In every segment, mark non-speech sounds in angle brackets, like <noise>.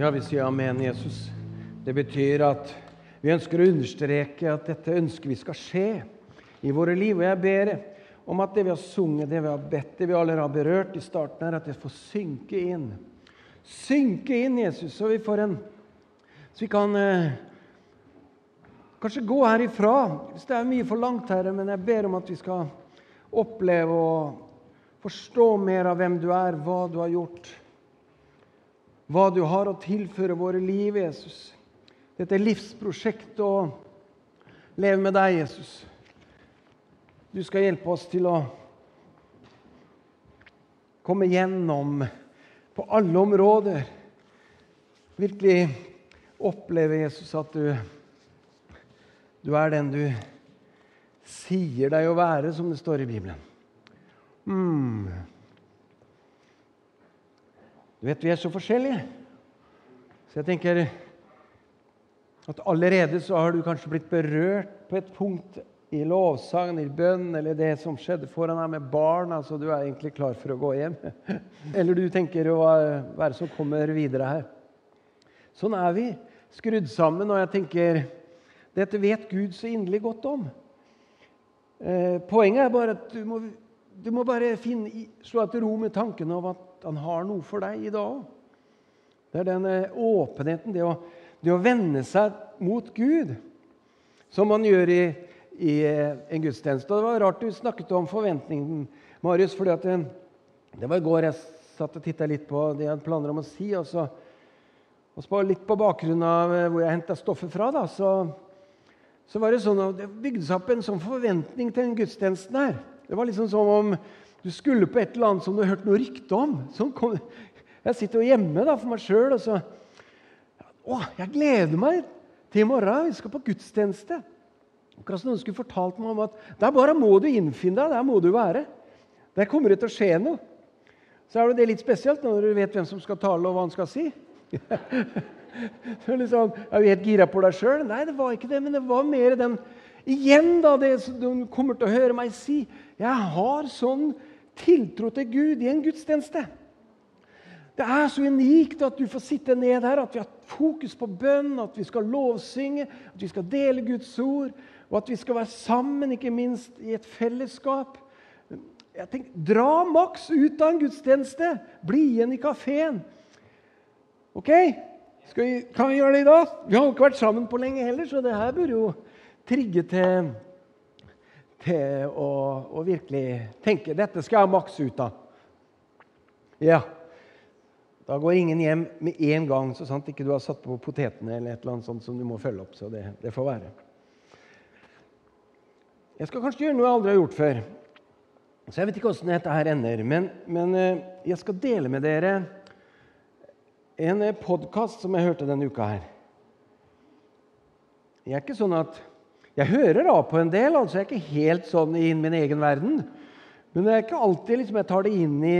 Ja, vi sier amen, Jesus. Det betyr at vi ønsker å understreke at dette ønsker vi skal skje i våre liv. Og jeg ber om at det vi har sunget, det vi har bedt, det vi allerede har berørt i starten, her, at det får synke inn. Synke inn, Jesus, så vi får en Så vi kan eh, kanskje gå herifra hvis det er mye for langt, Herre, men jeg ber om at vi skal oppleve å forstå mer av hvem du er, hva du har gjort, hva du har å tilføre våre liv, Jesus. Dette er livsprosjektet å leve med deg, Jesus. Du skal hjelpe oss til å komme gjennom på alle områder. Virkelig oppleve, Jesus, at du, du er den du sier deg å være, som det står i Bibelen. Mm. Du vet, vi er så forskjellige. Så jeg tenker at allerede så har du kanskje blitt berørt på et punkt i lovsangen, i bønn, eller det som skjedde foran deg med barn. altså Du er egentlig klar for å gå hjem. <laughs> Eller du tenker å være som kommer videre her. Sånn er vi skrudd sammen, og jeg tenker dette vet Gud så inderlig godt om. Eh, poenget er bare at du må, du må bare finne, slå deg til ro med tanken av at han har noe for deg i dag òg. Det er den eh, åpenheten, det å, det å vende seg mot Gud, som man gjør i i eh, en gudstjeneste. Og Det var rart du snakket om forventningen, Marius. fordi at det, det var i går jeg satt og titta litt på det jeg hadde planer om å si. Og så, og så litt på bakgrunn av eh, hvor jeg henta stoffet fra, da, så, så, var det sånn at det bygde seg opp en sånn forventning til den gudstjenesten her. Det var liksom som om du skulle på et eller annet som du har hørt noe rykte om. Sånn kom, jeg sitter jo hjemme da, for meg sjøl og så Å, jeg gleder meg til i morgen. Vi skal på gudstjeneste. Akkurat som noen skulle fortalt meg om at der bare må du innfinne deg. Der må du være. Der kommer det til å skje noe. Så er det litt spesielt når du vet hvem som skal tale, og hva han skal si. <laughs> liksom, er du helt gira på deg sjøl? Nei, det var ikke det. Men det var mer den Igjen, da, det du kommer til å høre meg si. Jeg har sånn tiltro til Gud i en gudstjeneste. Det er så unikt at du får sitte ned her, at vi har fokus på bønn, at vi skal lovsynge, at vi skal dele Guds ord, og at vi skal være sammen, ikke minst i et fellesskap. Jeg tenker, Dra maks ut av en gudstjeneste! Bli igjen i kafeen. Ok? Vi, kan vi gjøre det i dag? Vi har jo ikke vært sammen på lenge heller, så det her burde jo trigge til, til å, å, virkelig tenke dette skal jeg makse ut av. Ja. Da går ingen hjem med en gang, så sant ikke du har satt på potetene eller et eller annet sånt som du må følge opp. Så det, det får være. Jeg skal kanskje gjøre noe jeg aldri har gjort før. Så Jeg vet ikke åssen dette her ender, men, men, eh, jeg skal dele med dere en eh, podkast som jeg hørte denne uka her. Jeg er ikke sånn at Jeg hører av på en del, altså jeg er ikke helt sånn i min egen verden. Men det er ikke alltid liksom, jeg tar det inn i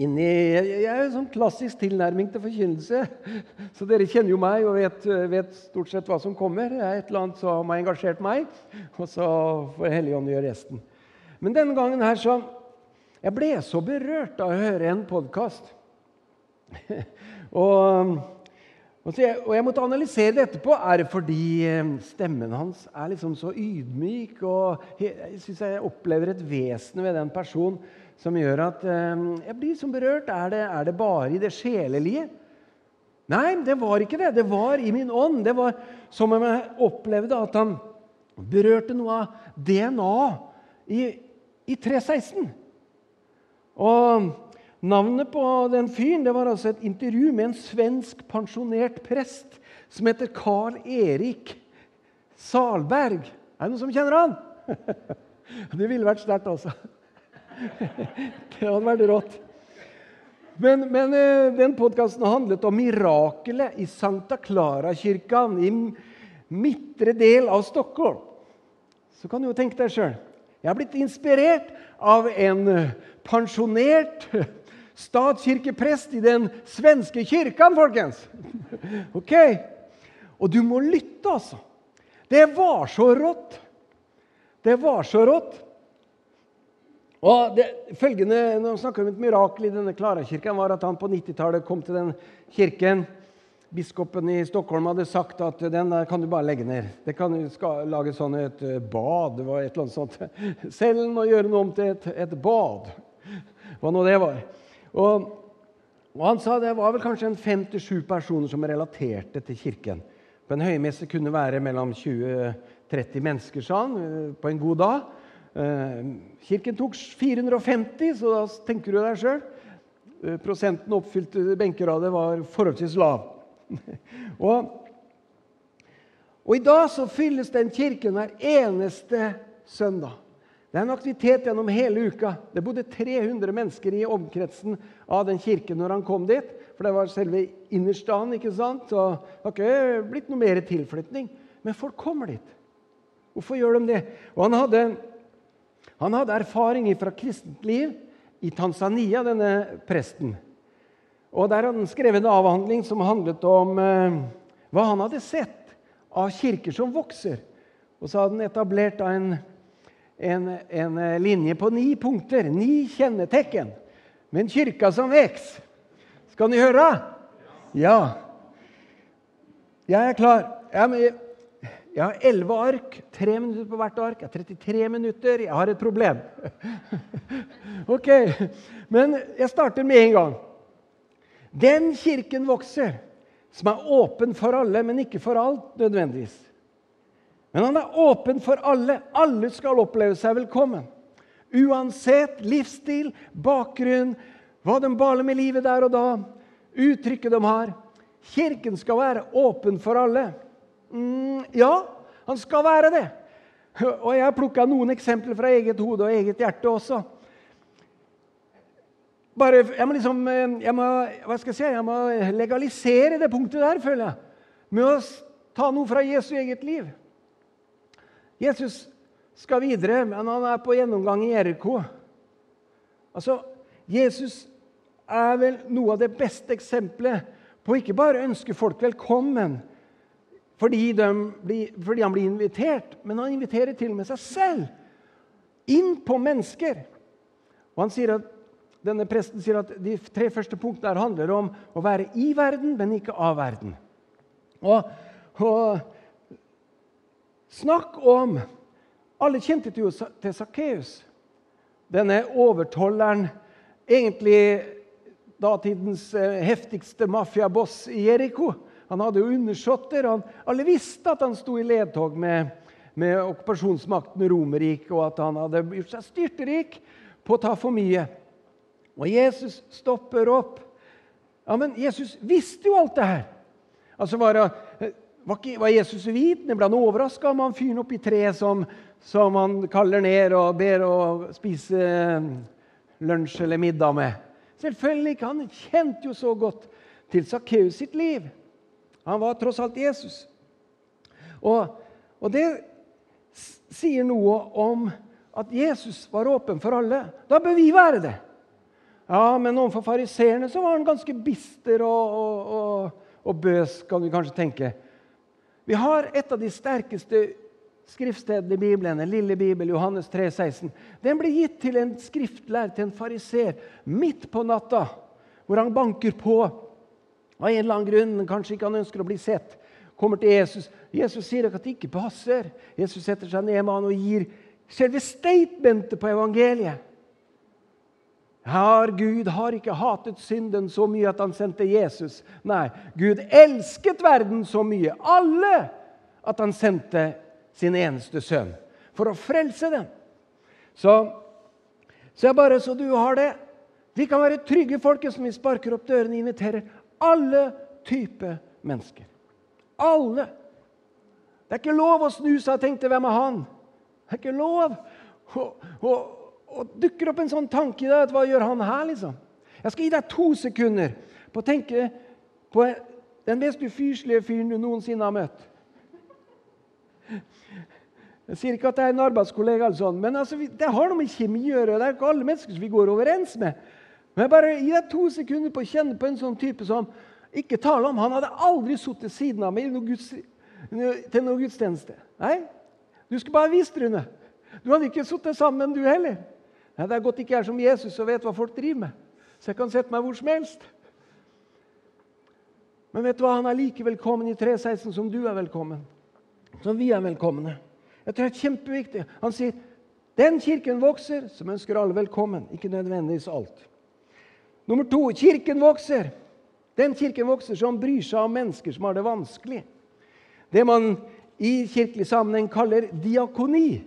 inn i, Jeg er en sånn klassisk tilnærming til forkynnelse. <laughs> Så dere kjenner jo meg og vet, vet, stort sett hva som kommer. Det er Et eller annet som har engasjert meg, <laughs> og så får Helligånd gjøre resten. Men denne gangen her så Jeg ble så berørt av å høre en podkast. <laughs> og, og, og, jeg måtte analysere det etterpå. Er det fordi eh, stemmen hans er liksom så ydmyk? Og jeg syns jeg opplever et vesen ved den personen som gjør at eh, jeg blir som berørt. Er det, er det bare i det sjelelige? Nei, det var ikke det. Det var i min ånd. Det var som om jeg opplevde at han berørte noe av DNA i, i 316. Og navnet på den fyren det var altså et intervju med en svensk pensjonert prest som heter Carl Erik Salberg. Er det noen som kjenner han? <laughs> Det ville vært sterkt, altså. <laughs> det hadde vært rått. Men, men eh, den podkasten handlet om mirakelet i Santa Clara-kirka i midtre del av Stockholm. Så kan du jo tenke deg sjøl. Jeg har blitt inspirert av en eh, pensjonert statskirkeprest i den svenske kirken, folkens. <laughs> Ok? Og du må lytte, altså. Det var så rått. Det var så rått. Og det, følgende, Når vi snakker om et mirakel i denne Klara-kirken, var at han på 90-tallet kom til den kirken. biskopen i Stockholm hadde sagt at den der kan du bare legge ned. Det kan du skal lage sånn et eh, bad. Var et eller annet sånt. <laughs> Selv å gjøre noe om til et, et bad. Hva nå det var. Og, og Han sa det var vel kanskje en fem til sju personer som relaterte til kirken. På en høymesse kunne være mellom 20-30 mennesker, sa han, eh, på en god dag. Eh, kirken tok 450, så da tenker du deg sjøl. Eh, prosenten oppfylte benkeradet var forholdsvis lav. <laughs> og, og, I dag så fylles den kirken hver eneste søndag. Det er en aktivitet gjennom hele uka. Det bodde 300 mennesker i omkretsen av den kirken når han kom dit. For det var selve innerstaden. ikke sant? Så det har ikke blitt noe mer tilflytning. Men folk kommer dit. Hvorfor gjør de det? Og han hadde han hadde erfaring fra kristent liv i Tanzania, denne presten. Og Der hadde han skrevet en avhandling som handlet om eh, hva han hadde sett av kirker som vokser. Og så hadde han etablert en, en, en linje på ni punkter, ni kjennetegn, med en kirke som veks. Skal ni høre? Ja. Jeg er klar. Jeg, jeg har elleve ark, tre minutter på hvert ark. Jeg har 33 minutter. Jeg har et problem. <laughs> ok, Men jeg starter med en gang. Den kirken vokser, som er åpen for alle, men ikke for alt nødvendigvis. Men han er åpen for alle. Alle skal oppleve seg velkommen. Uansett livsstil, bakgrunn, hva de baler med livet der og da, uttrykket de har. Kirken skal være åpen for alle. Mm, ja, han skal være det. Og jeg har plukka noen eksempler fra eget hode og eget hjerte også. Bare, jeg må liksom jeg må, hva skal jeg si, jeg må legalisere det punktet der, føler jeg. Med å ta noe fra Jesu eget liv. Jesus skal videre, men han er på gjennomgang i Jeriko. Altså, Jesus er vel noe av det beste eksempelet på ikke bare å ønske folk velkommen, fordi, blir, fordi, han blir invitert, men han inviterer til og med seg selv inn på mennesker. Og han sier at, Denne presten sier at de tre første punktene handler om å være i verden, men ikke av verden. Og, og Snakk om Alle kjente jo til Sakkeus. Denne overtolleren, egentlig datidens eh, heftigste mafiaboss i Jeriko. Han hadde jo undersåtter. Alle visste at han sto i ledtog med, med okkupasjonsmakten Romerriket, og at han hadde gjort seg styrterik på å ta for mye. Og Jesus stopper opp. Ja, Men Jesus visste jo alt det her. Altså Var, var, ikke, var Jesus uvitende? Ble han overraska om han fyren oppi treet som, som han kaller ned og ber å spise eh, lunsj eller middag med? Selvfølgelig ikke. Han kjente jo så godt til Sakkeus sitt liv. Han var tross alt Jesus. Og, og det sier noe om at Jesus var åpen for alle. Da bør vi være det. Ja, Men overfor fariseerne var han ganske bister og, og, og, og, bøs, kan vi kanskje tenke. Vi har et av de sterkeste skriftstedene i Bibelen, en lille bibel, Johannes 3, 16. Den ble gitt til en skriftlær, til en fariser, midt på natta, hvor han banker på av en eller annen grunn, kanskje ikke han ønsker å bli sett, kommer til Jesus. Jesus sier at det ikke passer. Jesus setter seg ned med han og gir selve statementet på evangeliet. Har Gud har ikke hatet synden så mye at han sendte Jesus. Nei, Gud elsket verden så mye, alle, at han sendte sin eneste sønn for å frelse dem. Så, så jeg bare så du har det. Vi kan være trygge folket som vi sparker opp dørene og inviterer alle typer mennesker. Alle. Det er ikke lov å snu seg og tenke 'Hvem er han?' Det er ikke lov. Og, og, og dukker opp en sånn tanke i deg at hva gjør han her, liksom? Jeg skal gi deg to sekunder på å tenke på den mest ufyselige fyren du noensinne har møtt. Jeg sier ikke at det er en arbeidskollega, eller sånn, men altså, det har noe med kjemi å gjøre. Det er ikke alle mennesker vi går overens med. Men bare gi deg to sekunder på å kjenne på en sånn type som ikke taler om. Han hadde aldri sittet siden av meg til noen gudstjeneste. Nei, du skulle bare visst, Rune. Du hadde ikke sittet sammen, du heller. Nei, Det er godt ikke jeg er som Jesus og vet hva folk driver med. Så jeg kan sette meg hvor som helst. Men vet du hva? han er like velkommen i 316 som du er velkommen. Som vi er velkomne. Jeg tror det er kjempeviktig. Han sier den kirken vokser som ønsker alle velkommen, ikke nødvendigvis alt. Nummer to kirken vokser. Den kirken vokser som bryr seg om mennesker som har det vanskelig. Det man i kirkelig sammenheng kaller diakoni.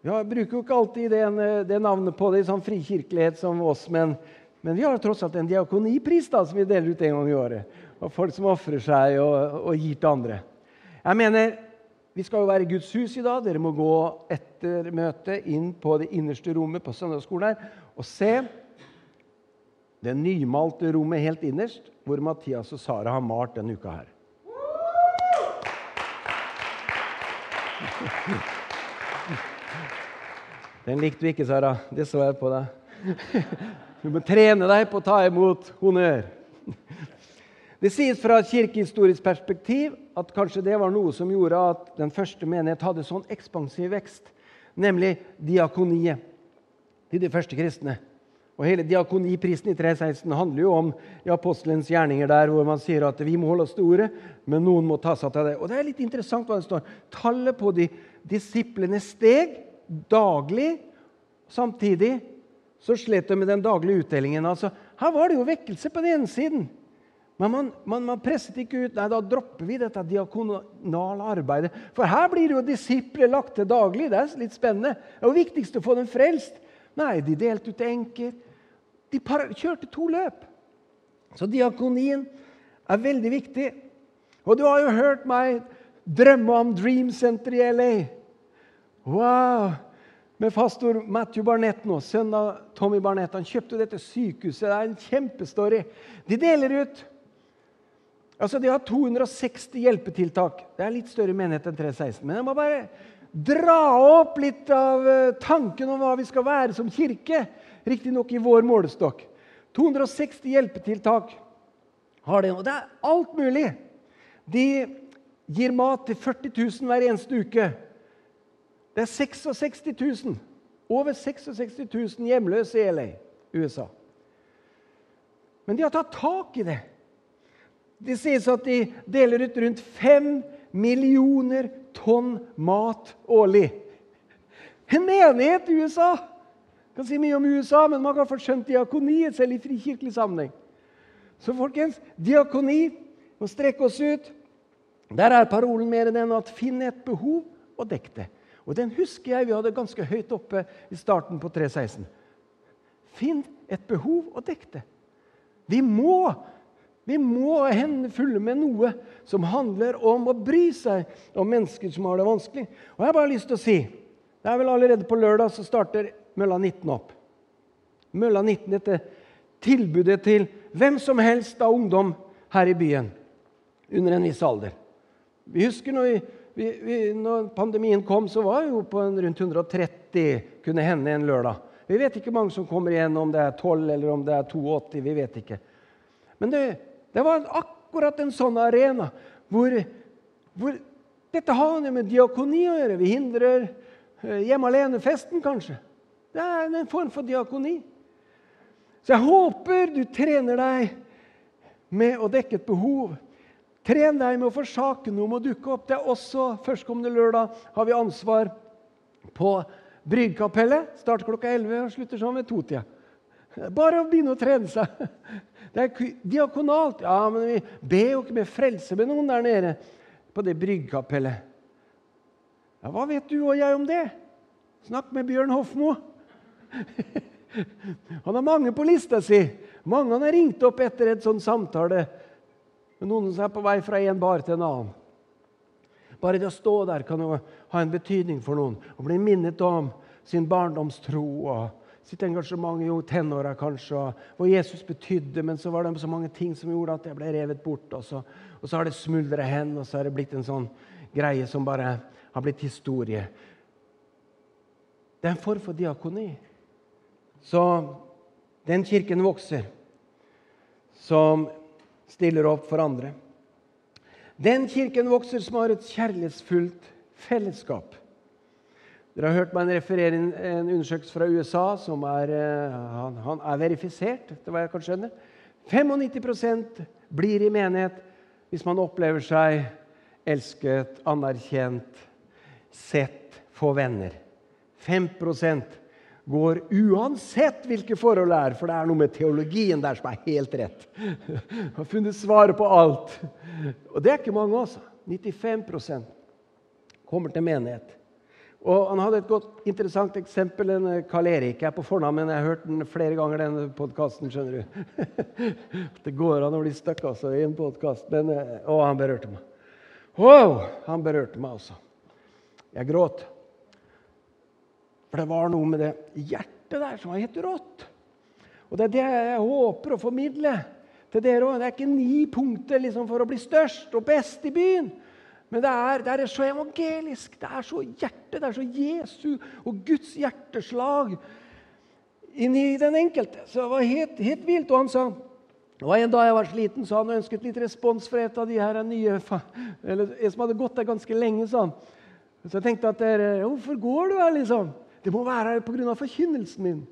Vi bruker jo ikke alltid det, det, navnet på det i sånn frikirkelighet som oss, men, men, vi har tross alt en diakonipris da, som vi deler ut en gang i året. Og folk som ofrer seg og, og gir til andre. Jeg mener, Vi skal jo være i Guds hus i dag. Dere må gå etter møtet inn på det innerste rommet på søndagsskolen her og se det nymalte rommet helt innerst, hvor Mathias og Sara har malt denne uka her. <laughs> Den likte du ikke, Sara. Det så jeg på deg. <laughs> Du må trene deg på å ta imot honnør. Det sies fra et kirkehistorisk perspektiv at kanskje det var noe som gjorde at den første menighet hadde sånn ekspansiv vekst, nemlig diakoniet til de første kristne. Og Hele diakoniprisen i 316 handler jo om i apostelens gjerninger, der hvor man sier at vi må holde oss til ordet, men noen må ta seg til det. Og Det er litt interessant hva det står. Tallet på de disiplene steg daglig. Samtidig så slet de med den daglige utdelingen. Altså, her var det jo vekkelse på den ene siden. Men man, man, man, presset ikke ut nei, da dropper vi dette diakonale arbeidet. For her blir jo disipler lagt til daglig. Det er litt spennende. Det er jo viktigst å få dem frelst. Nei, de delte ut til enker. De kjørte to løp. Så diakonien er veldig viktig. Og du har jo hørt meg drømme om Dream Center i LA. Wow! Med pastor Matthew Barnett nå, sønnen av Tommy Barnett. Han kjøpte dette sykehuset. Det er en kjempestory. De deler ut Altså, De har 260 hjelpetiltak. Det er litt større menighet enn 316. Men jeg må bare dra opp litt av eh, tanken om hva vi skal være som kirke. Riktignok i vår målestokk. 260 hjelpetiltak har de. Og det er alt mulig. De gir mat til 40 000 hver eneste uke. Det er 66 000. Over 66 000 hjemløse i LA, USA. Men de har tatt tak i det. Det sies at de deler ut rundt 5 millioner tonn mat årlig. En menighet i USA kan si mye om USA, men man kan få skjønt diakoniet selv i frikirkelig sammenheng. Så folkens, diakoni må strekke oss ut. Der er parolen mer enn at 'finn et behov og dekk det'. Og Den husker jeg vi hadde ganske høyt oppe i starten på 316. Finn et behov og dekk det. Vi må vi må hende fulle med noe som handler om å bry seg om mennesker som har det vanskelig. Og jeg har bare lyst til å si Det er vel allerede på lørdag så starter Mølla 19 opp. Mølla 19 dette tilbudet til hvem som helst av ungdom her i byen under en viss alder. Vi husker når, vi, vi, vi, når pandemien kom, så var det jo på rundt 130 kunne hende en lørdag. Vi vet ikke mange som kommer igjen, om det er 12 eller om det er 82. vi vet ikke. Men det, det var akkurat en sånn arena hvor, hvor dette har med diakoni å gjøre. Vi hindrer eh, hjemme alene-festen, kanskje. Det er en form for diakoni. Så jeg håper du trener deg med å dekke et behov. Tren deg med å forsake noe om å dukke opp. Det er også Førstkommende lørdag har vi ansvar på Bryggkapellet. Starter klokka 11 og slutter sånn ved totida. Bare å begynne å trene seg. <laughs> Det er diakonalt. Ja, men vi ber jo ikke med frelse med noen der nede på det bryggkapellet. Ja, hva vet du og jeg om det? Snakk med Bjørn Hofmo. <laughs> Han har mange på lista si. Mange han har ringt opp etter et sånn samtale med noen som er på vei fra en bar til en annen. Bare det å stå der kan jo ha en betydning for noen og bli minnet om sin barndomstro og sitt engasjement i tenåra, kanskje, og hva Jesus betydde. Men så var det så mange ting som gjorde at jeg ble revet bort. Og så, og så har det smuldra hen, og så har det blitt en sånn greie som bare har blitt historie. Det er en form for diakoni. Så den kirken vokser, som stiller opp for andre. Den kirken vokser som har et kjærlighetsfullt fellesskap. Dere har hørt meg referere en, en undersøkelse fra USA som er, eh, han, han er verifisert. etter hva jeg kan skjønne. 95% blir i menighet hvis man opplever seg elsket, anerkjent, sett, få venner. 5 går uansett hvilke forhold det er, for det er noe med teologien der som er helt rett. <laughs> Har funnet svaret på alt. Og det er ikke mange, altså. 95% kommer til menighet. Og Han hadde et godt, interessant eksempel. En Karl Erik er på fornavn, men jeg har hørt den flere ganger, denne podcasten, skjønner du. <laughs> Det går an å bli stuck altså, i en podkast. Å, han berørte meg. Wow, han berørte meg, også. Jeg gråt. For det var noe med det hjertet der som var helt rått. Og det er det jeg håper å formidle til dere òg. Det er ikke ni punkter liksom, for å bli størst og best i byen. Men det er, det er, så evangelisk. Det er så hjerte, det er så Jesu og Guds hjerteslag inni den enkelte. Så det var helt, helt vilt. Og han sa det var En dag jeg var sliten, så han ønsket litt respons fra et av de her nye eller som hadde gått der ganske lenge. sa han. Så jeg tenkte at hvorfor går du her, liksom? Det må være her pga. forkynnelsen min.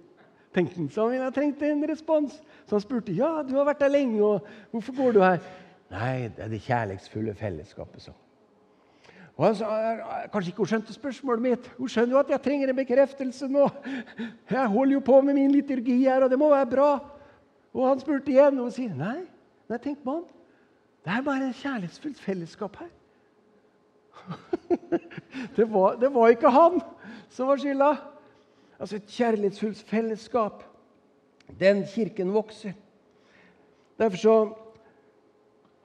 tenkte han. Så jeg trengte en respons. Så han spurte ja, du har vært der lenge, og hvorfor går du her? Nei, det er det kjærlighetsfulle fellesskapet, så. Og han sa, Kanskje ikke hun skjønte spørsmålet mitt. Hun skjønner jo at jeg trenger en bekreftelse nå. Jeg holder jo på med min liturgi her, og det må være bra. Og han spurte igjen, og hun sier nei. Nei, tenk på han. Det er bare et kjærlighetsfullt fellesskap her. <laughs> det, var, det var ikke han som var skylda. Altså et kjærlighetsfullt fellesskap. Den kirken vokser. Derfor så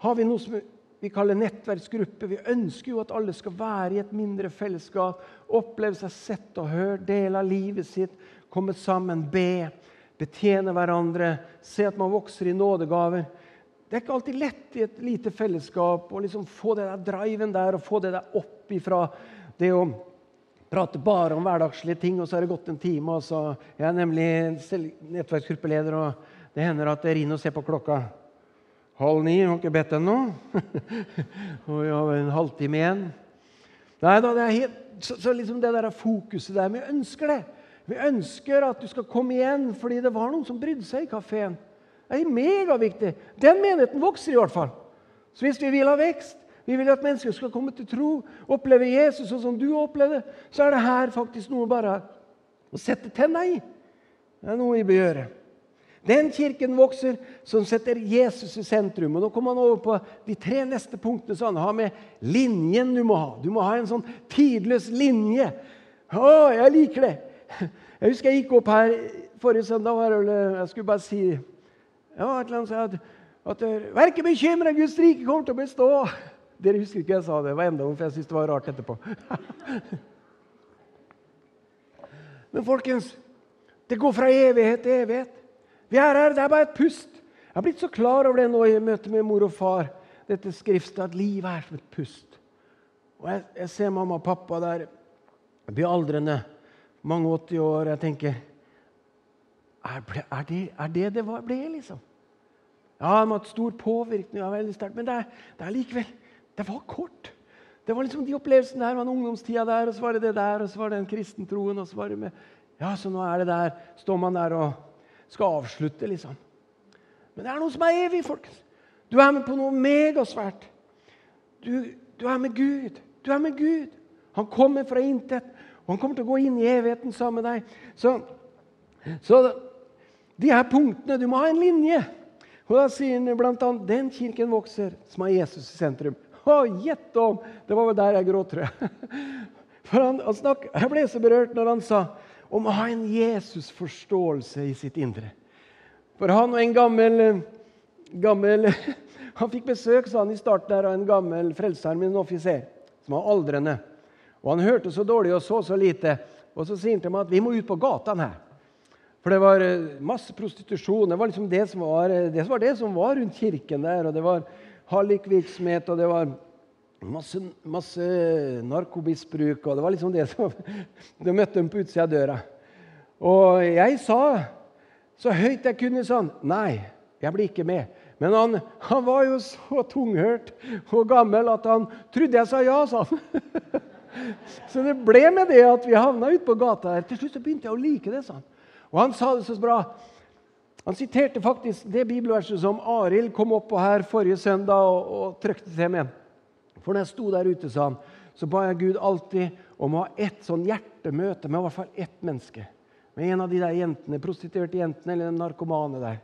har vi noe som vi kaller nettverksgruppe. Vi ønsker jo at alle skal være i et mindre fellesskap, oppleve seg sett og hørt, dele av livet sitt, komme sammen, be, betjene hverandre, se at man vokser i nådegaver. Det er ikke alltid lett i et lite fellesskap å liksom få det der driven der og få det der opp ifra det å prate bare om hverdagslige ting, og så har det gått en time. og så Jeg er nemlig nettverksgruppeleder, og det hender at jeg rinner og ser på klokka. Halv ni, har ikke bedt ennå. <laughs> og vi har en halvtime igjen. Nei da, det er helt, så, så liksom det der fokuset der. Vi ønsker det. Vi ønsker at du skal komme igjen fordi det var noen som brydde seg i kafeen. Er megaviktig. Den menigheten vokser i hvert fall. Så hvis vi vil ha vekst, vi vil at mennesker skal komme til tro, oppleve Jesus sånn som du opplevde, så er det her faktisk noe bare å sette tenna i. Det er noe vi bør gjøre. Den kirken vokser som setter Jesus i sentrum. Og Nå kommer han over på de tre neste punktene som han har med linjen du må ha. Du må ha en sånn tidløs linje. Å, jeg liker det! Jeg husker jeg gikk opp her forrige søndag. Jeg skulle bare si ja, et eller annet, at, at Vær ikke bekymra, Guds rike kommer til å bestå. Dere husker ikke jeg sa det. Det var enda om, for jeg syntes det var rart etterpå. <laughs> Men folkens, det går fra evighet til evighet. Vi er her, Det er bare et pust. Jeg har blitt så klar over det nå i møte med mor og far. Dette skriftet at livet er som et pust. Og Jeg, jeg ser mamma og pappa der blir aldrende, mange 80 år. Jeg tenker Er, er, det, er det det ble, liksom? Ja, han har hatt stor påvirkning, veldig sterkt, men det er, det er likevel det var kort. Det var liksom de opplevelsene der, var ungdomstida der, og så var det det der, og så var det den kristentroen, og så var det med Ja, så nå er det der. Står man der og skal avslutte, liksom. Men det er noe som er evig, folkens. Du er med på noe megasvært. Du, du er med Gud. Du er med Gud. Han kommer fra intet, og han kommer til å gå inn i evigheten sammen med deg. Så, så de her punktene Du må ha en linje. Og Da sier han bl.a.: Den kirken vokser som har Jesus i sentrum. Å, gjett om! Det var vel der jeg gråt, tror jeg. <laughs> For han, han snak, jeg ble så berørt når han sa om å ha en Jesus-forståelse i sitt indre. For han og en gammel, gammel <laughs> Han fikk besøk sa han i starten der, av en gammel frelsesarmé, en offiser, som var aldrende. Og Han hørte så dårlig og så så lite. Og Så sier han til meg at vi må ut på gatene her. For det var eh, masse prostitusjon. Det var liksom det som var det, som var, det som var rundt kirken der. og Det var hallikvirksomhet, og det var masse, masse narkomisbruk. og Det var liksom det som <laughs> Du møtte dem på utsida av døra. Og jeg sa så høyt jeg kunne sånn Nei, jeg blir ikke med. Men han, han var jo så tunghørt og gammel at han trodde jeg sa ja, sa han. <laughs> Så det ble med det at vi havna ute på gata her. Til slutt så begynte jeg å like det. sa han. Og han sa det så bra. Han siterte faktisk det bibelverset som Arild kom opp på her forrige søndag og, og trykte til med. For når jeg sto der ute, sa han, så ba jeg Gud alltid om å ha ett sånn hjertemøte med i hvert fall ett menneske. Med en av de der jentene, prostituerte jentene eller den narkomane der.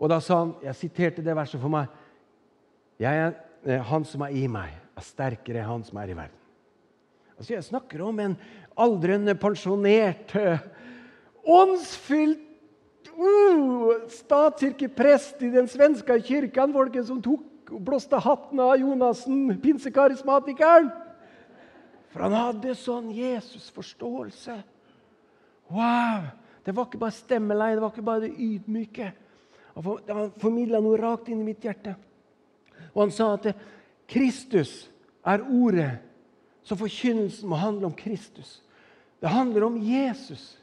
Og da sa han, jeg siterte det verset for meg jeg er, eh, Han som er i meg, er sterkere enn han som er i verden. Altså Jeg snakker om en aldrende, pensjonert, eh, åndsfylt uh, statskirkeprest i den svenske kirken, folket som tok blåste hatten av Jonassen, pinsekarismatikeren. For han hadde sånn Jesus-forståelse. Wow! Det var ikke bare stemmeleie, det var ikke bare det ydmyke. Han formidla noe rakt inn i mitt hjerte. Og han sa at Kristus er ordet, så forkynnelsen må handle om Kristus. Det handler om Jesus.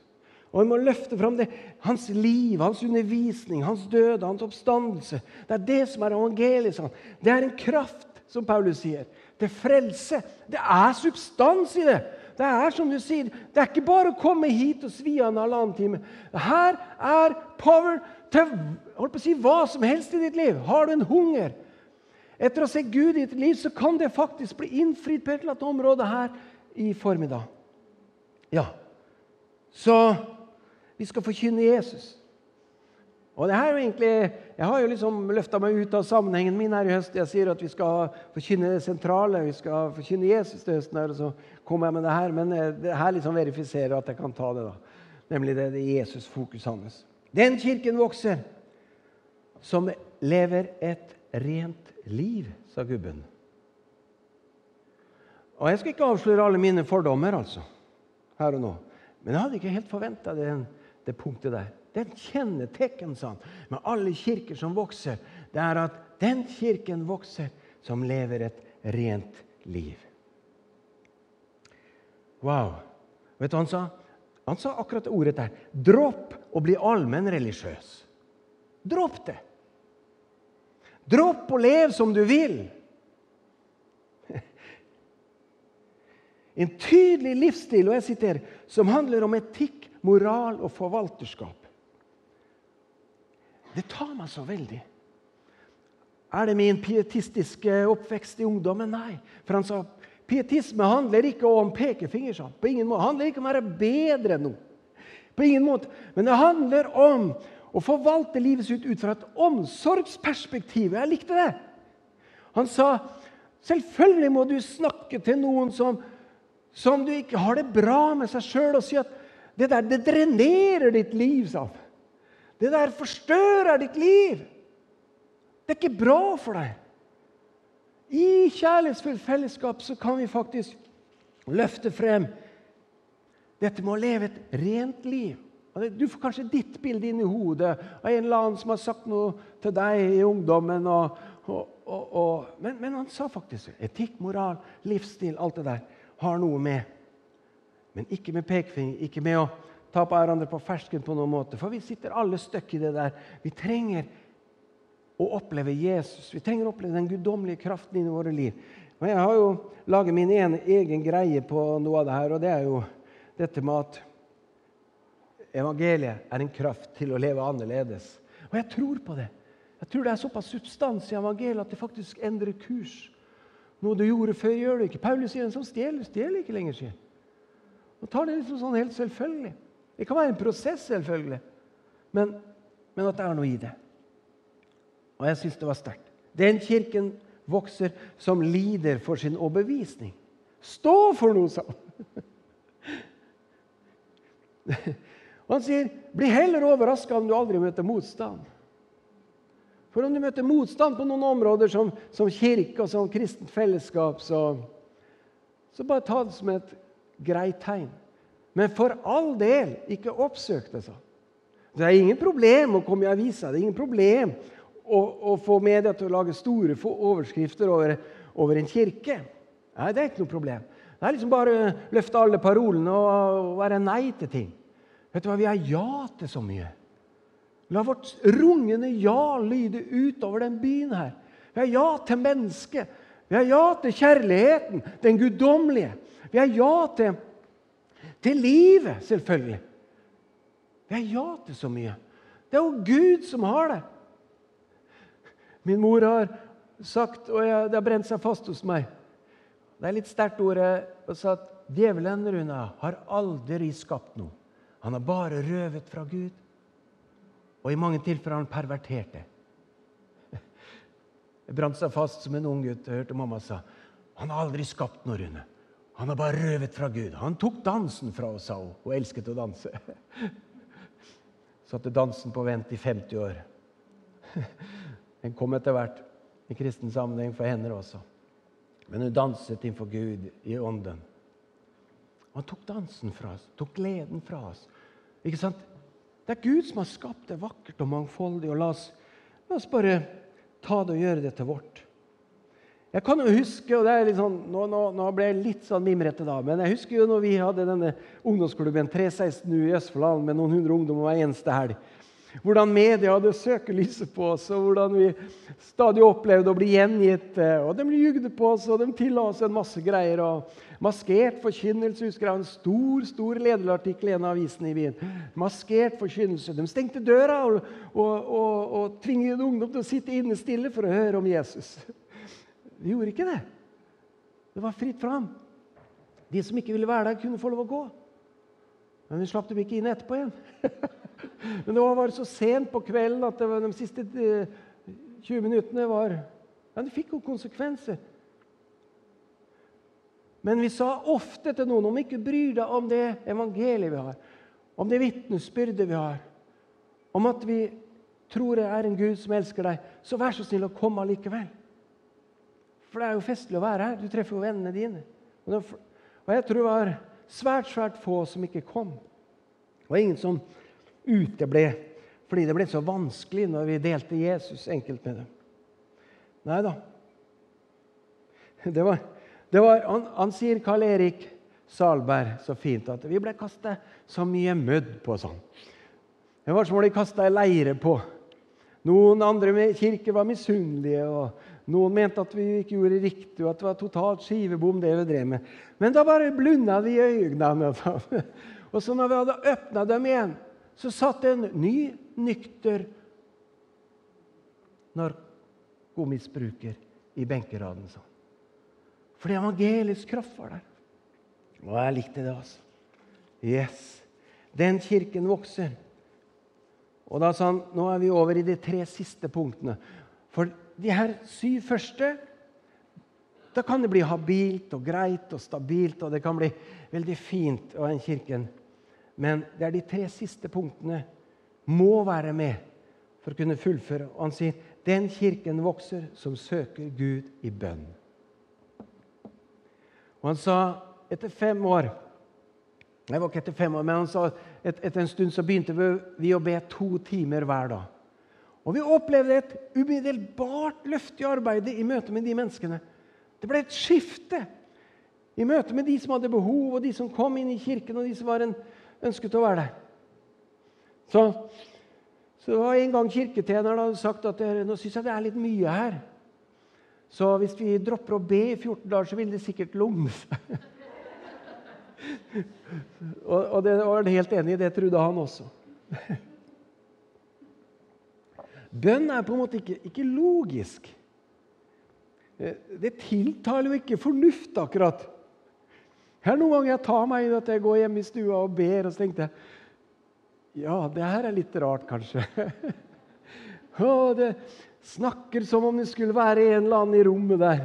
Og vi må løfte fram det. Hans liv, hans undervisning, hans døde, hans oppstandelse. Det er det som er evangeliet. Sånn. Det er en kraft, som Paulus sier. Det frelse. Det er substans i det. Det er som du sier, det er ikke bare å komme hit og svi av en halvannen time. Her er power til holdt på å si, hva som helst i ditt liv. Har du en hunger etter å se Gud i ditt liv, så kan det faktisk bli innfridd på et eller annet område her i formiddag. Ja, så vi skal forkynne Jesus. Og det her er jo egentlig, Jeg har jo liksom løfta meg ut av sammenhengen min her i høst. Jeg sier at vi skal forkynne det sentrale, vi skal forkynne Jesus til høsten. her, og så kommer jeg med det her, Men eh, det her liksom verifiserer at jeg kan ta det. da. Nemlig det, det Jesus-fokus hans. Den kirken vokser som lever et rent liv, sa gubben. Og Jeg skal ikke avsløre alle mine fordommer altså, her og nå. Men jeg hadde ikke helt forventa det det punktet der. Den kjennetegn sånn, med alle kirker som vokser, det er at den kirken vokser som lever et rent liv. Wow. Vet du hva han sa? Han sa akkurat det ordet der. Dropp å bli allmennreligiøs. Dropp det. Dropp å leve som du vil. En tydelig livsstil og jeg siterer, som handler om etikk moral og forvalterskap. Det tar meg så veldig. Er det min pietistiske oppvekst i ungdommen? Nei. For han sa pietisme handler ikke om pekefinger. Sånn. På ingen måte. Det handler ikke om å være bedre enn noen. På ingen måte. Men det handler om å forvalte livet sitt ut fra et omsorgsperspektiv. Jeg likte det. Han sa selvfølgelig må du snakke til noen som, som du ikke har det bra med seg sjøl, og si at det der det drenerer ditt liv, sa han. Det der forstørrer ditt liv. Det er ikke bra for deg. I kjærlighetsfullt fellesskap så kan vi faktisk løfte frem dette med å leve et rent liv. Du får kanskje ditt bilde inn i hodet av en eller annen som har sagt noe til deg i ungdommen. Og, og, og, men, men, han sa faktisk etikk, moral, livsstil, alt det der har noe med men ikke med pekefinger, ikke med å ta på hverandre på fersken på noen måte. For vi sitter alle støkk i det der. Vi trenger å oppleve Jesus. Vi trenger å oppleve den guddommelige kraften inn i våre liv. Og Jeg har jo laget min ene, egen greie på noe av det her, og det er jo dette med at evangeliet er en kraft til å leve annerledes. Og jeg tror på det. Jeg tror det er såpass substans i evangeliet at det faktisk endrer kurs. Noe du gjorde før, gjør du ikke. Paulus sier en som stjeler, stjeler ikke lenger. sier og tar det liksom sånn helt selvfølgelig. Det kan være en prosess, selvfølgelig, men, men at det er noe i det. Og jeg syns det var sterkt. Den kirken vokser som lider for sin overbevisning. Stå for noe, sa. Og han sier, 'Bli heller overraska om du aldri møter motstand'. For om du møter motstand på noen områder som, som kirke og som kristent fellesskap, så, så bare ta det som et greit tegn. Men for all del, ikke oppsøk det. sånn. Det er ingen problem å komme i avisa. Det er ingen problem å, å få media til å lage store overskrifter over, over, en kirke. Nei, Det er ikke noe problem. Det er liksom bare å løfte alle parolene og, være nei til ting. Vet du hva? Vi har ja til så mye. La vårt rungende ja lyde utover den byen her. Vi har ja til mennesket. Vi har ja til kjærligheten, den guddommelige. Vi har ja til, til livet, selvfølgelig. Vi har ja til så mye. Det er jo Gud som har det. Min mor har sagt, og det har brent seg fast hos meg Det er litt sterkt ordet å si at djevelen Runa, har aldri skapt noe. Han har bare røvet fra Gud. Og i mange tilfeller har han pervertert det. Det brant seg fast som en ung gutt. Jeg hørte mamma sa han har aldri skapt noe, Rune. Han har bare røvet fra Gud. Han tok dansen fra oss, sa hun. Hun elsket å danse. Satte dansen på vent i 50 år. Den kom etter hvert i kristen sammenheng for henne også. Men hun danset innenfor Gud i ånden. Han tok dansen fra oss, tok gleden fra oss. Ikke sant? Det er Gud som har skapt det vakkert og mangfoldig. og La oss, la oss bare ta det og gjøre det til vårt. Jeg kan jo huske, og det er litt sånn, nå, nå, nå, ble jeg litt sånn mimrete da, men jeg husker jo når vi hadde denne ungdomsklubben 316 i Østfold med noen hundre ungdommer hver eneste helg. Hvordan media hadde søkelyset på oss, og hvordan vi stadig opplevde å bli gjengitt. Og de jugde på oss, og de tilla oss en masse greier. og Maskert forkynnelse. husker jeg En stor stor lederartikkel i en av avisene i byen. Maskert forkynnelse. De stengte døra og, og, og, og tvingte ungdom til å sitte inne stille for å høre om Jesus. Vi gjorde ikke det. Det var fritt fram. De som ikke ville være der, kunne få lov å gå. Men vi slapp dem ikke inn etterpå igjen. <laughs> Men det var så sent på kvelden at de siste 20 eh, minuttene var Ja, det fikk jo konsekvenser. Men vi sa ofte til noen om ikke bryr deg om det evangeliet vi har, om det vitnesbyrdet vi har, om at vi tror det er en Gud som elsker deg, så vær så snill å komme allikevel. For det er jo festlig å være her. Du treffer jo vennene dine. Og jeg tror det var svært, svært få som ikke kom. Det var ingen som uteble fordi det ble så vanskelig når vi delte Jesus enkelt med dem. Nei da. Det var, det var, han, han, sier Karl Erik Salberg så fint at vi ble kasta så mye mødd på sånn. Det var som om de kasta ei leire på. Noen andre kirker var misunnelige, og noen mente at vi ikke gjorde riktig, og at det var totalt skivebom, det vi drev med. Men da bare blunda vi i øynene. <laughs> Og så når vi hadde åpna dem igjen, så satt en ny, nykter narkomisbruker i benkeraden. sånn. Fordi evangelisk kraft var der. Og jeg likte det, altså. Yes. Den kirken vokser. Og da sa han nå er vi over i de tre siste punktene. For de her syv første da kan det bli habilt og greit og stabilt, og det kan bli veldig fint å en kirken men det er de tre siste punktene må være med for å kunne fullføre. Og han sier den kirken vokser som søker Gud i bønn. Og han sa etter fem år Det var ikke etter fem år, men han sa et, etter en stund så begynte vi å be to timer hver dag. Og vi opplevde et umiddelbart løft i arbeidet i møte med de menneskene. Det ble et skifte i møte med de som hadde behov, og de som kom inn i kirken, og de som var en ønsket å være der. Så, så det var en gang kirketjeneren hadde sagt at nå syns jeg det er litt mye her. Så hvis vi dropper å be i 14 dager, så vil det sikkert lugne seg. <laughs> og, og det var helt enig i. Det trodde han også. <laughs> Bønn er på en måte ikke, ikke logisk. Det tiltaler jo ikke fornuft, akkurat. Her er noen ganger jeg tar meg i at jeg går hjemme i stua og ber, og så tenkte jeg Ja, det her er litt rart, kanskje. <laughs> Og det snakker som om det skulle være en eller annen i rommet der.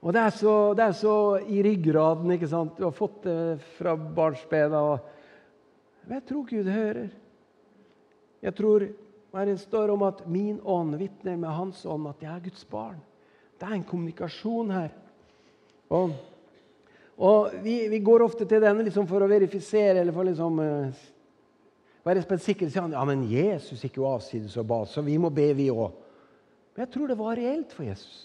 Og det er så, det er så i ryggraden. ikke sant? Du har fått det fra barnsbena. Og jeg tror Gud hører. Jeg tror hva det står om at min ånd vitner med hans ånd at jeg er Guds barn. Det er en kommunikasjon her. Og og vi, vi, går ofte til denne liksom for å verifisere eller for liksom uh, være sikker side. Ja, men Jesus gikk jo avsides og ba, så vi må be, vi òg. Men jeg tror det var reelt for Jesus.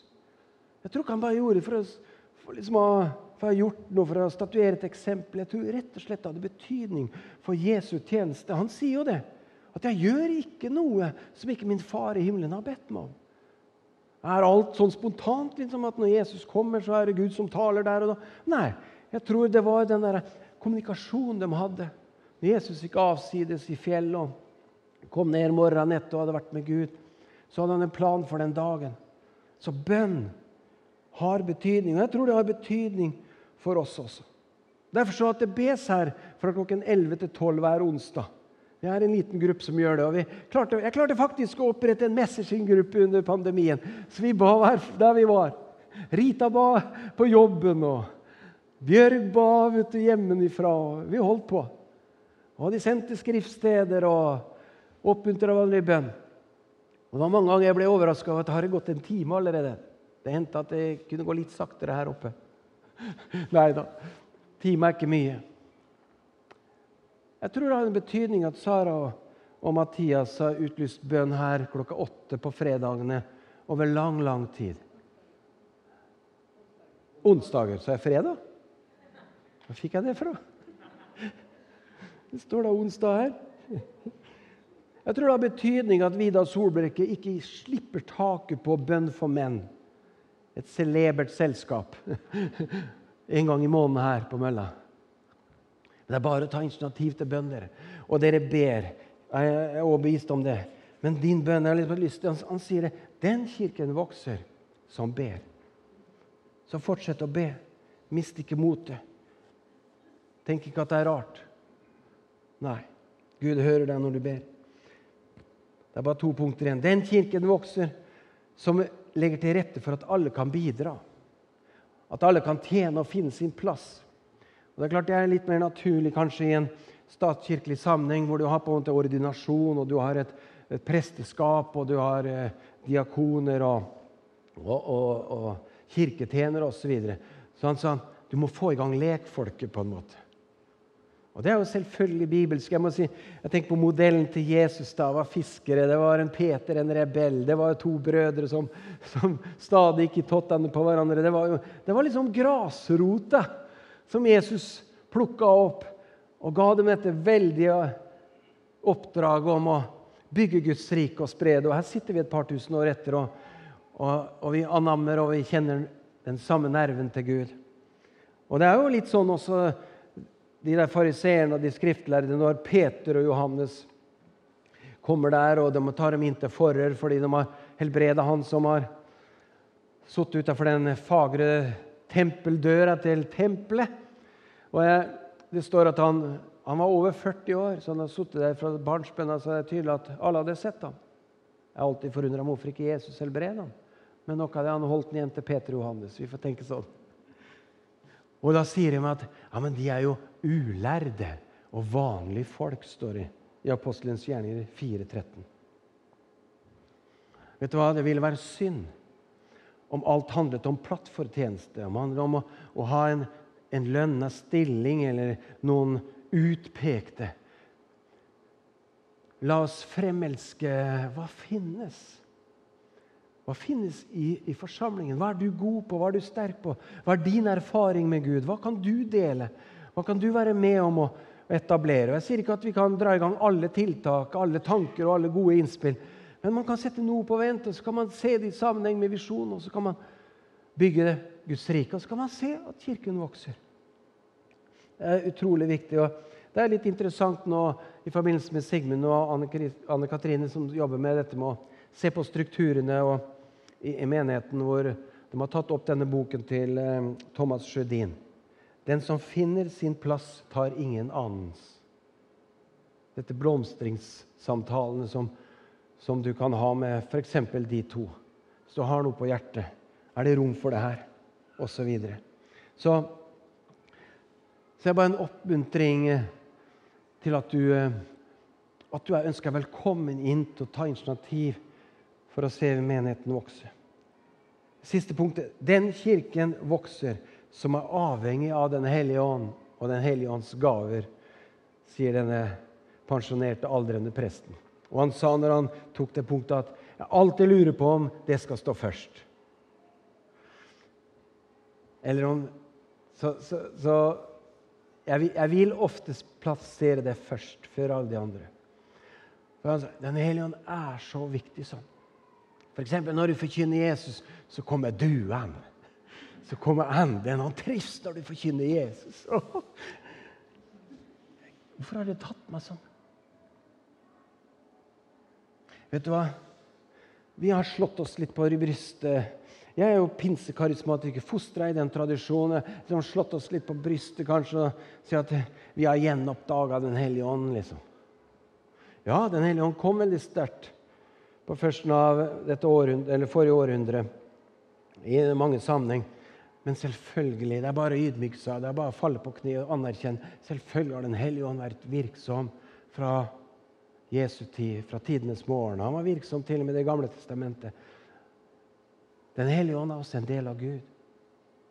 Jeg tror ikke han bare gjorde det for, å, for, liksom å, for å ha gjort noe, for å statuere et eksempel. Jeg tror rett og slett det hadde betydning for Jesu tjeneste. Han sier jo det. At 'jeg gjør ikke noe som ikke min far i himmelen har bedt meg om'. Er alt sånn spontant liksom, at når Jesus kommer, så er det Gud som taler der og da? Nei. Jeg tror det var den der kommunikasjonen de hadde. Når Jesus gikk avsides i fjellet, og kom ned morgenen etter og hadde vært med Gud, så hadde han en plan for den dagen. Så bønn har betydning. Og jeg tror det har betydning for oss også. Derfor så at det bes her fra klokken 11 til 12 hver onsdag. Vi er en liten gruppe som gjør det. og klarte, Jeg klarte faktisk å opprette en messaging-gruppe under pandemien. Så vi ba der vi var. Rita ba på jobben, og Bjørg ba vet du, hjemmefra. Vi holdt på. Og de sendte skriftsteder og oppmuntra hverandre bønn. Og Det var mange ganger jeg ble overraska over at det har gått en time allerede. Det hendte at det kunne gå litt saktere her oppe. <laughs> Nei da. Time er ikke mye. Jeg tror det har en betydning at Sara og Mathias har utlyst bønn her klokka åtte på fredagene over lang, lang tid. Onsdager. Så er fredag? Hvor fikk jeg det fra? Det står da onsdag her. Jeg tror det har betydning at Vidar Solbrekke ikke slipper taket på bønn for menn. Et celebert selskap en gang i måneden her på mølla. Det er bare å ta initiativ til bønn, dere. Og dere ber. Jeg er overbevist om det. Men din bønn jeg har lyst til, han, han sier det. Den kirken vokser som ber. Så fortsett å be. Mist ikke motet. Tenk ikke at det er rart. Nei. Gud hører deg når du ber. Det er bare to punkter igjen. Den kirken vokser som legger til rette for at alle kan bidra. At alle kan tjene og finne sin plass. Og Det er klart det er litt mer naturlig kanskje i en statskirkelig sammenheng hvor du har på en måte ordinasjon, og du har et, et presteskap, og du har eh, diakoner og, og, og, og kirketjenere osv. Så, videre. så han sa du må få i gang lekfolket på en måte. Og Det er jo selvfølgelig bibelsk. Jeg må si, jeg tenker på modellen til Jesus. da, var fiskere. Det var en Peter, en rebell. Det var to brødre som, som stadig gikk i tottene på hverandre. Det var, jo, det var liksom grasrota som Jesus plukka opp og ga dem dette veldige oppdraget om å bygge Guds rike og spre det. Og Her sitter vi et par tusen år etter, og, og, og vi anammer og vi kjenner den samme nerven til Gud. Og det er jo litt sånn også de der fariseerne og de skriftlærde når Peter og Johannes kommer der, og de tar dem inn til forhør fordi de har helbreda han som har sittet utafor den fagre tempeldøra til tempelet. Og jeg, Det står at han, han, var over 40 år, så han har sittet der fra barnsben. Så det er tydelig at alle hadde sett ham. Jeg har alltid forundra meg hvorfor ikke Jesus helbreder ham. Men noe av det han holdt igjen til Peter Johannes. Vi får tenke sånn. Og da sier de at ja, men de er jo ulærde og vanlige folk, står det i Apostelens gjerninger 4.13. Vet du hva? Det ville være synd om alt handlet om plattformtjeneste, om, om å, å, ha en, en lønna stilling eller noen utpekte. La oss fremelske hva finnes. Hva finnes i, i, forsamlingen? Hva er du god på? Hva er du sterk på? Hva er din erfaring med Gud? Hva kan du dele? Hva kan du være med om å etablere? Jeg sier ikke at vi kan dra i gang alle tiltak, alle tanker og alle gode innspill. Men man kan sette noe på vent, så kan man se det i sammenheng med visjonen. Og så kan man bygge det Guds rike, og så kan man se at kirken vokser. Det er utrolig viktig. og Det er litt interessant nå i forbindelse med Sigmund og Anne Katrine, som jobber med dette med å se på strukturene i, i menigheten hvor de har tatt opp denne boken til eh, Thomas Sjødin. Den som finner sin plass, tar ingen annens. Dette blomstringssamtalene som, som du kan ha med f.eks. de to. Hvis du har noe på hjertet, er det rom for det her? Og så videre. Så, så det er bare en oppmuntring eh, til at du, eh, at du er ønska velkommen inn til å ta initiativ for å se menigheten vokse. Siste punktet. Den kirken vokser som er avhengig av Den hellige ånd og Den hellige ånds gaver, sier denne pensjonerte, aldrende presten. Og Han sa når han tok det punktet, at jeg alltid lurer på om det skal stå først. Eller om Så, så, så jeg, vil, jeg, vil oftest plassere det først, før alle de andre. For han sa, Den hellige ånd er så viktig sånn. F.eks. når du forkynner Jesus, så kommer du an. Så kommer anden. Han trives når du forkynner Jesus. <laughs> Hvorfor har det tatt meg sånn? Vet du hva? Vi har slått oss litt på brystet. Jeg er jo pinsekarismatiker, fostra i den tradisjonen. Vi har slått oss litt på brystet kanskje og sier at vi har gjenoppdaga Den hellige ånd. liksom. Ja, Den hellige ånd kom veldig sterkt på førsten av århundre, forrige århundre i mange sammenheng. Men selvfølgelig, det er bare å ydmyke seg, det er bare å falle på kne og anerkjenne. Selvfølgelig har Den hellige ånd vært virksom fra Jesu tid, fra tidenes morgen. Han var virksom til og med i Det gamle testamentet. Den hellige ånd er også en del av Gud.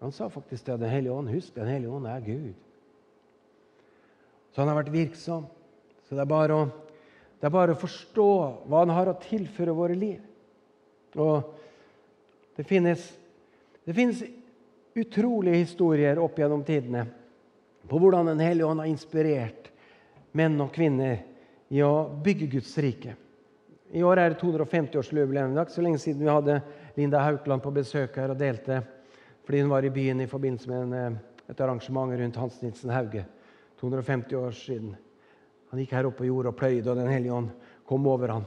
Han sa faktisk det. Den hellige ånd, Husk, Den hellige ånd er Gud. Så han har vært virksom. Så det er bare å, det er bare å forstå hva han har å tilføre våre liv. Og det finnes, det finnes utrolige historier opp gjennom tidene på hvordan Den hellige ånd har inspirert menn og kvinner i å bygge Guds rike. I år er det 250-årsjubileum. Det er ikke så lenge siden vi hadde Linda Haukeland på besøk her og delte fordi hun var i byen i forbindelse med en, eh, et arrangement rundt Hans Nilsen Hauge. 250 år siden. Han gikk her opp på jorda og pløyde, og Den hellige ånd kom over han.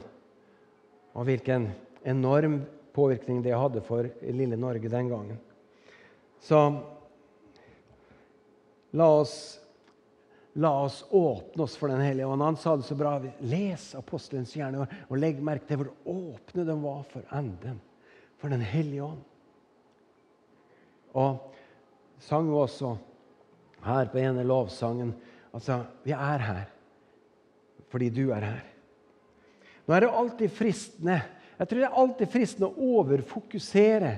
Og hvilken enorm påvirkning det hadde for lille Norge den gangen. Så la oss, la oss åpne oss for Den hellige ånd. Han sa det så bra. Les apostelens gjerne og legg merke til hvor åpne de var for enden, for Den hellige ånd. Og sang vi også her på ene lovsangen altså, Vi er her fordi du er her. Nå er det alltid fristende jeg tror det er alltid fristende å overfokusere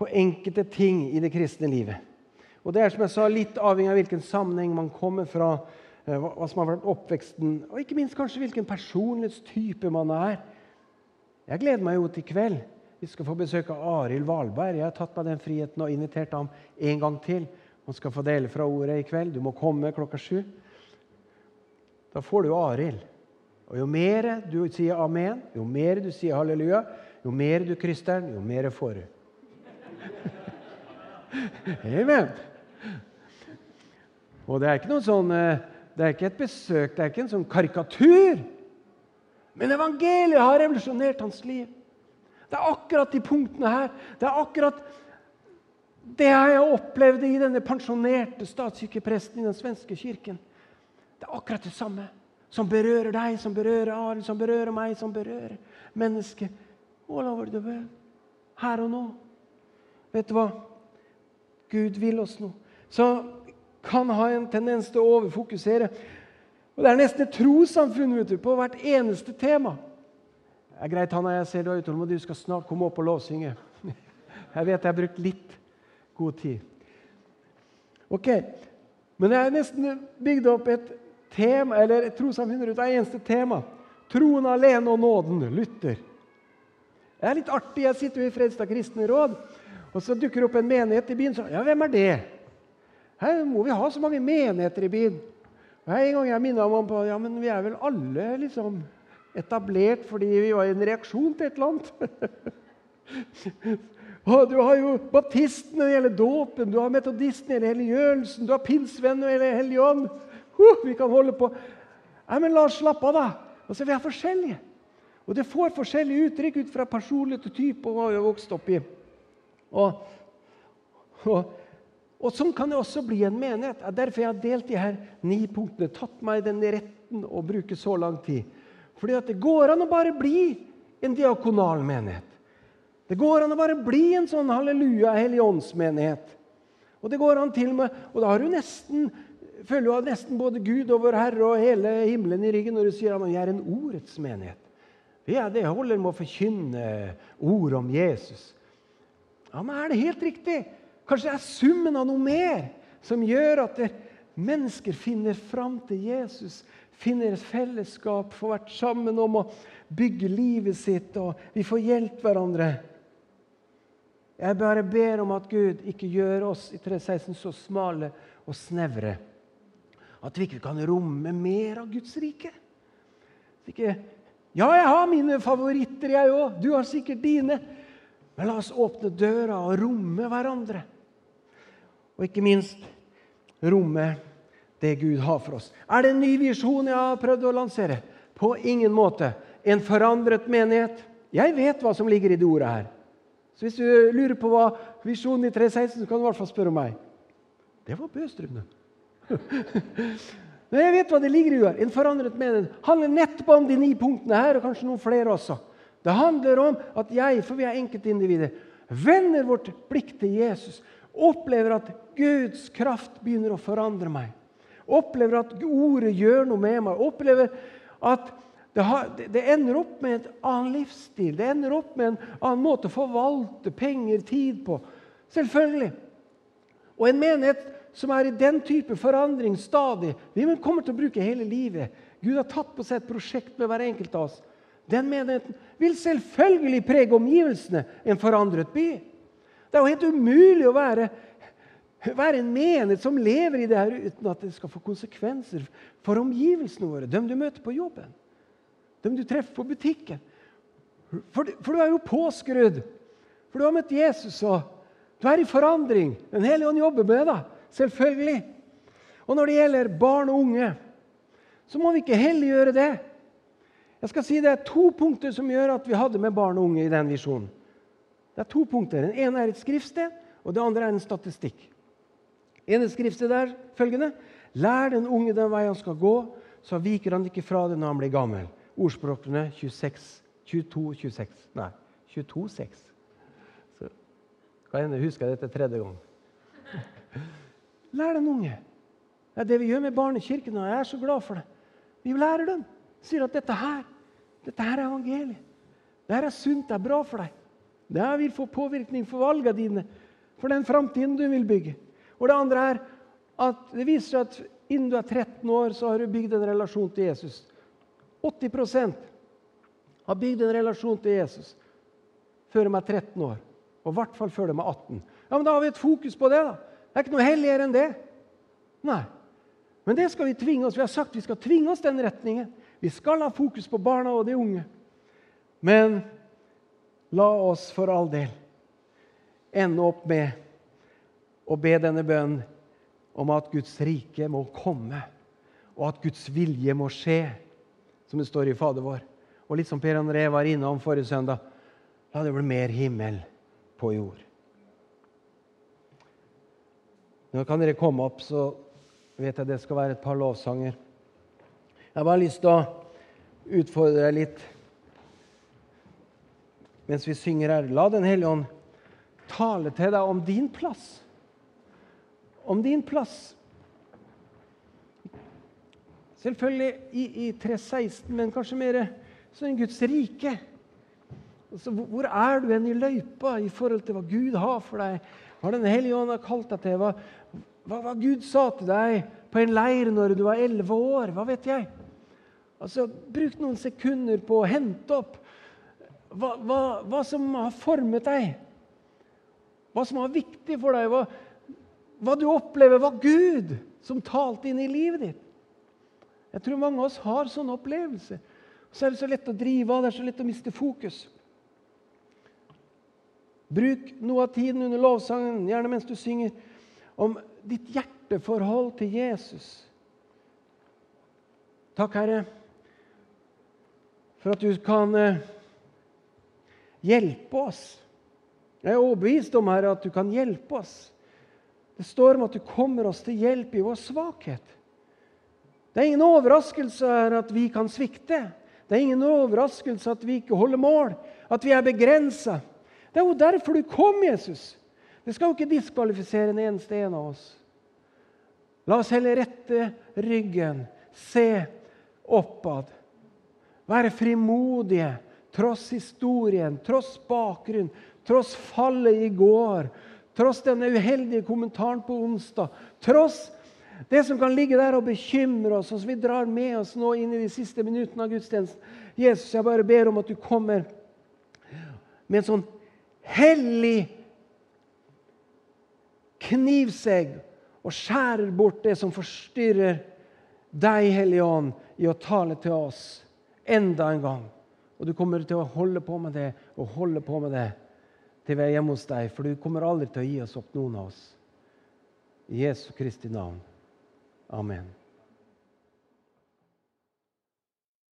på enkelte ting i det kristne livet. Og det er som jeg sa, litt avhengig av hvilken sammenheng man kommer fra, eh, hva som har vært oppveksten, og ikke minst kanskje hvilken personlighetstype man er. Jeg gleder meg jo til kveld. Vi skal få besøk av Arild Valberg. Jeg har tatt meg den friheten og invitert ham en gang til. Han skal få dele fra ordet i kveld. Du må komme klokka sju. Da får du Arild. Og Jo mer du sier amen, jo mer du sier halleluja, jo mer du krysser den, jo mer får du. <laughs> Amen. Og det er ikke noe sånn, eh, det er ikke et besøk, det er ikke en sånn karikatur. Men evangeliet har revolusjonert hans liv. Det er akkurat de punktene her. Det er akkurat det jeg opplevde i denne pensjonerte statskirkepresten i den svenske kirken. Det er akkurat det samme som berører deg, som berører Arild, som berører meg, som berører mennesket. All over the world. Her og nå. Vet du hva? Gud vil oss noe. Så kan ha en tendens til å overfokusere. Og Det er nesten et trossamfunn på hvert eneste tema. Det er greit, Hanna, jeg ser du er utålmodig. Du skal snart komme opp og lovsynge. <laughs> Jeg vet jeg har brukt litt god tid. Ok, Men jeg har nesten bygd opp et tema, eller et trossamfunn rundt et eneste tema. Troen alene og nåden. Luther. Det er litt artig. Jeg sitter jo i Fredstad kristne råd, og så dukker det opp en menighet i byen. Så, ja, hvem er det? Her må vi ha så mange menigheter i byen. Og En gang jeg minna ham på ja, men vi er vel alle liksom etablert fordi vi var en reaksjon til et eller annet. <laughs> Du har jo baptisten når det gjelder dåpen, du har metodisten når det gjelder helliggjørelsen, du har pinsevennen når det gjelder Hellig. Uh, vi kan holde på. Nei, men la oss slappe av, da. Altså, Vi er forskjellige. Og det får forskjellige uttrykk ut fra personlighet og type og hva vi har vokst opp i. Og, og, og, sånn kan det også bli en menighet. Det er Derfor jeg har delt de her ni punktene. Tatt meg den retten å bruke så lang tid. Fordi at det går an å bare bli en diakonal menighet. Det går an å bare bli en sånn halleluja helligåndsmenighet. Og det går an til med, og da har du nesten føler du nesten både Gud og vår Herre og hele himmelen i ryggen når du sier at vi er en ordets menighet. Ja, det holder med å forkynne ord om Jesus. Ja, men Er det helt riktig? Kanskje det er summen av noe mer som gjør at mennesker finner fram til Jesus, finner et fellesskap, får vært sammen om å bygge livet sitt, og vi får hjulpet hverandre. Jeg bare ber om at Gud ikke gjør oss i 316 så smale og snevre at vi ikke kan romme mer av Guds rike. Ikke, ja, jeg har mine favoritter, jeg òg. Du har sikkert dine. Men la oss åpne døra og romme hverandre. Og ikke minst romme det Gud har for oss. Er det en ny visjon jeg har prøvd å lansere? På ingen måte. en forandret menighet. Jeg vet hva som ligger i det ordet her. Så hvis du lurer på hva visjonen i 316, så kan du i hvert fall spørre meg. Det var Bøstrud, Men <laughs> jeg vet hva det ligger i ordet. En forandret menighet handler nettopp om de ni punktene her, og kanskje noen flere også. Det handler om at jeg, for vi er enkeltindivider, vender vårt blikk til Jesus. Opplever at Guds kraft begynner å forandre meg. Opplever at ordet gjør noe med meg. Opplever at det, har, det, ender opp med en annen livsstil. Det ender opp med en annen måte å forvalte penger, tid på. Selvfølgelig. Og en menighet som er i den type forandring stadig Vi kommer til å bruke hele livet. Gud har tatt på seg et prosjekt med hver enkelt av oss. Den menigheten vil selvfølgelig prege omgivelsene en forandret by. Det er jo helt umulig å være, være en menighet som lever i det her uten at det skal få konsekvenser for omgivelsene våre. Dem du møter på jobben, dem du treffer på butikken. For, for du er jo påskrudd. For du har møtt Jesus, og du er i forandring. Den hellige ånd jobber med deg. Selvfølgelig. Og når det gjelder barn og unge, så må vi ikke helliggjøre det. Jeg skal si Det er to punkter som gjør at vi hadde med barn og unge i den visjonen. Det er to punkter. Den ene er et skriftsted, og det andre er en statistikk. ene skriftsted er følgende Lær den unge den vei han skal gå, så viker han ikke fra det når han blir gammel. Ordspråkene 26, 22, 26. Nei, 22, 6. Så kan hende husker jeg dette tredje gang. <laughs> Lær den unge. Det er det vi gjør med barnekirken, og jeg er så glad for det. Vi lærer dem. Sier at dette her, dette her er evangeliet. Dette er sunt, det er bra for deg. Det vil få påvirkning for valgene dine, for den framtiden du vil bygge. Og det andre er at det viser seg at innen du er 13 år, så har du bygd en relasjon til Jesus. 80% har bygd en relasjon til Jesus før de er 13 år. Og i hvert fall før de er 18. Ja, men Da har vi et fokus på det. da. Det er ikke noe helligere enn det. Nei. Men det skal vi tvinge oss. Vi har sagt vi skal tvinge oss den retningen. Vi skal ha fokus på barna og de unge. Men la oss for all del ende opp med å be denne bønnen om at Guds rike må komme, og at Guds vilje må skje, som det står i Fader vår. Og litt som Per André var innom forrige søndag la det bli mer himmel på jord. Nå kan dere komme opp, så vet jeg det skal være et par lovsanger. Jeg har bare lyst til å utfordre deg litt mens vi synger her. La Den hellige ånd tale til deg om din plass. Om din plass. Selvfølgelig i, i 316, men kanskje mer sånn Guds rike. Altså, hvor er du hen i løypa i forhold til hva Gud har for deg? Hva Den hellige ånd har kalt deg til? Hva, hva, hva, Gud sa til deg på en leir når du var elleve år? Hva vet jeg? Altså, Bruk noen sekunder på å hente opp hva, hva, hva som har formet deg. Hva som var viktig for deg. Hva, hva du opplever var Gud som talte inn i livet ditt. Jeg tror mange av oss har sånne opplevelser. Så er det så lett å drive av, det er så lett å miste fokus. Bruk noe av tiden under lovsangen, gjerne mens du synger, om ditt hjerteforhold til Jesus. Takk, Herre, for at du kan eh, hjelpe oss. Jeg er overbevist om Herre, at du kan hjelpe oss. Det står om at du kommer oss til hjelp i vår svakhet. Det er ingen overraskelse at vi kan svikte. Det er ingen overraskelse at vi ikke holder mål, at vi er begrensa. Det er jo derfor du kom, Jesus. Det skal jo ikke diskvalifisere en eneste en av oss. La oss heller rette ryggen, se oppad. Være frimodige tross historien, tross bakgrunn, tross fallet i går, tross denne uheldige kommentaren på onsdag, tross det som kan ligge der og bekymre oss, og som vi drar med oss nå inn i de siste minuttene av gudstjenesten. Jesus, jeg bare ber om at du kommer med en sånn hellig knivsegg og skjærer bort det som forstyrrer deg, Hellige Ånd, i å tale til oss enda en gang. Og du kommer til å holde på med det og holde på med det til vi er hjemme hos deg, for du kommer aldri til å gi oss opp, noen av oss. I Jesu Kristi navn. Amen.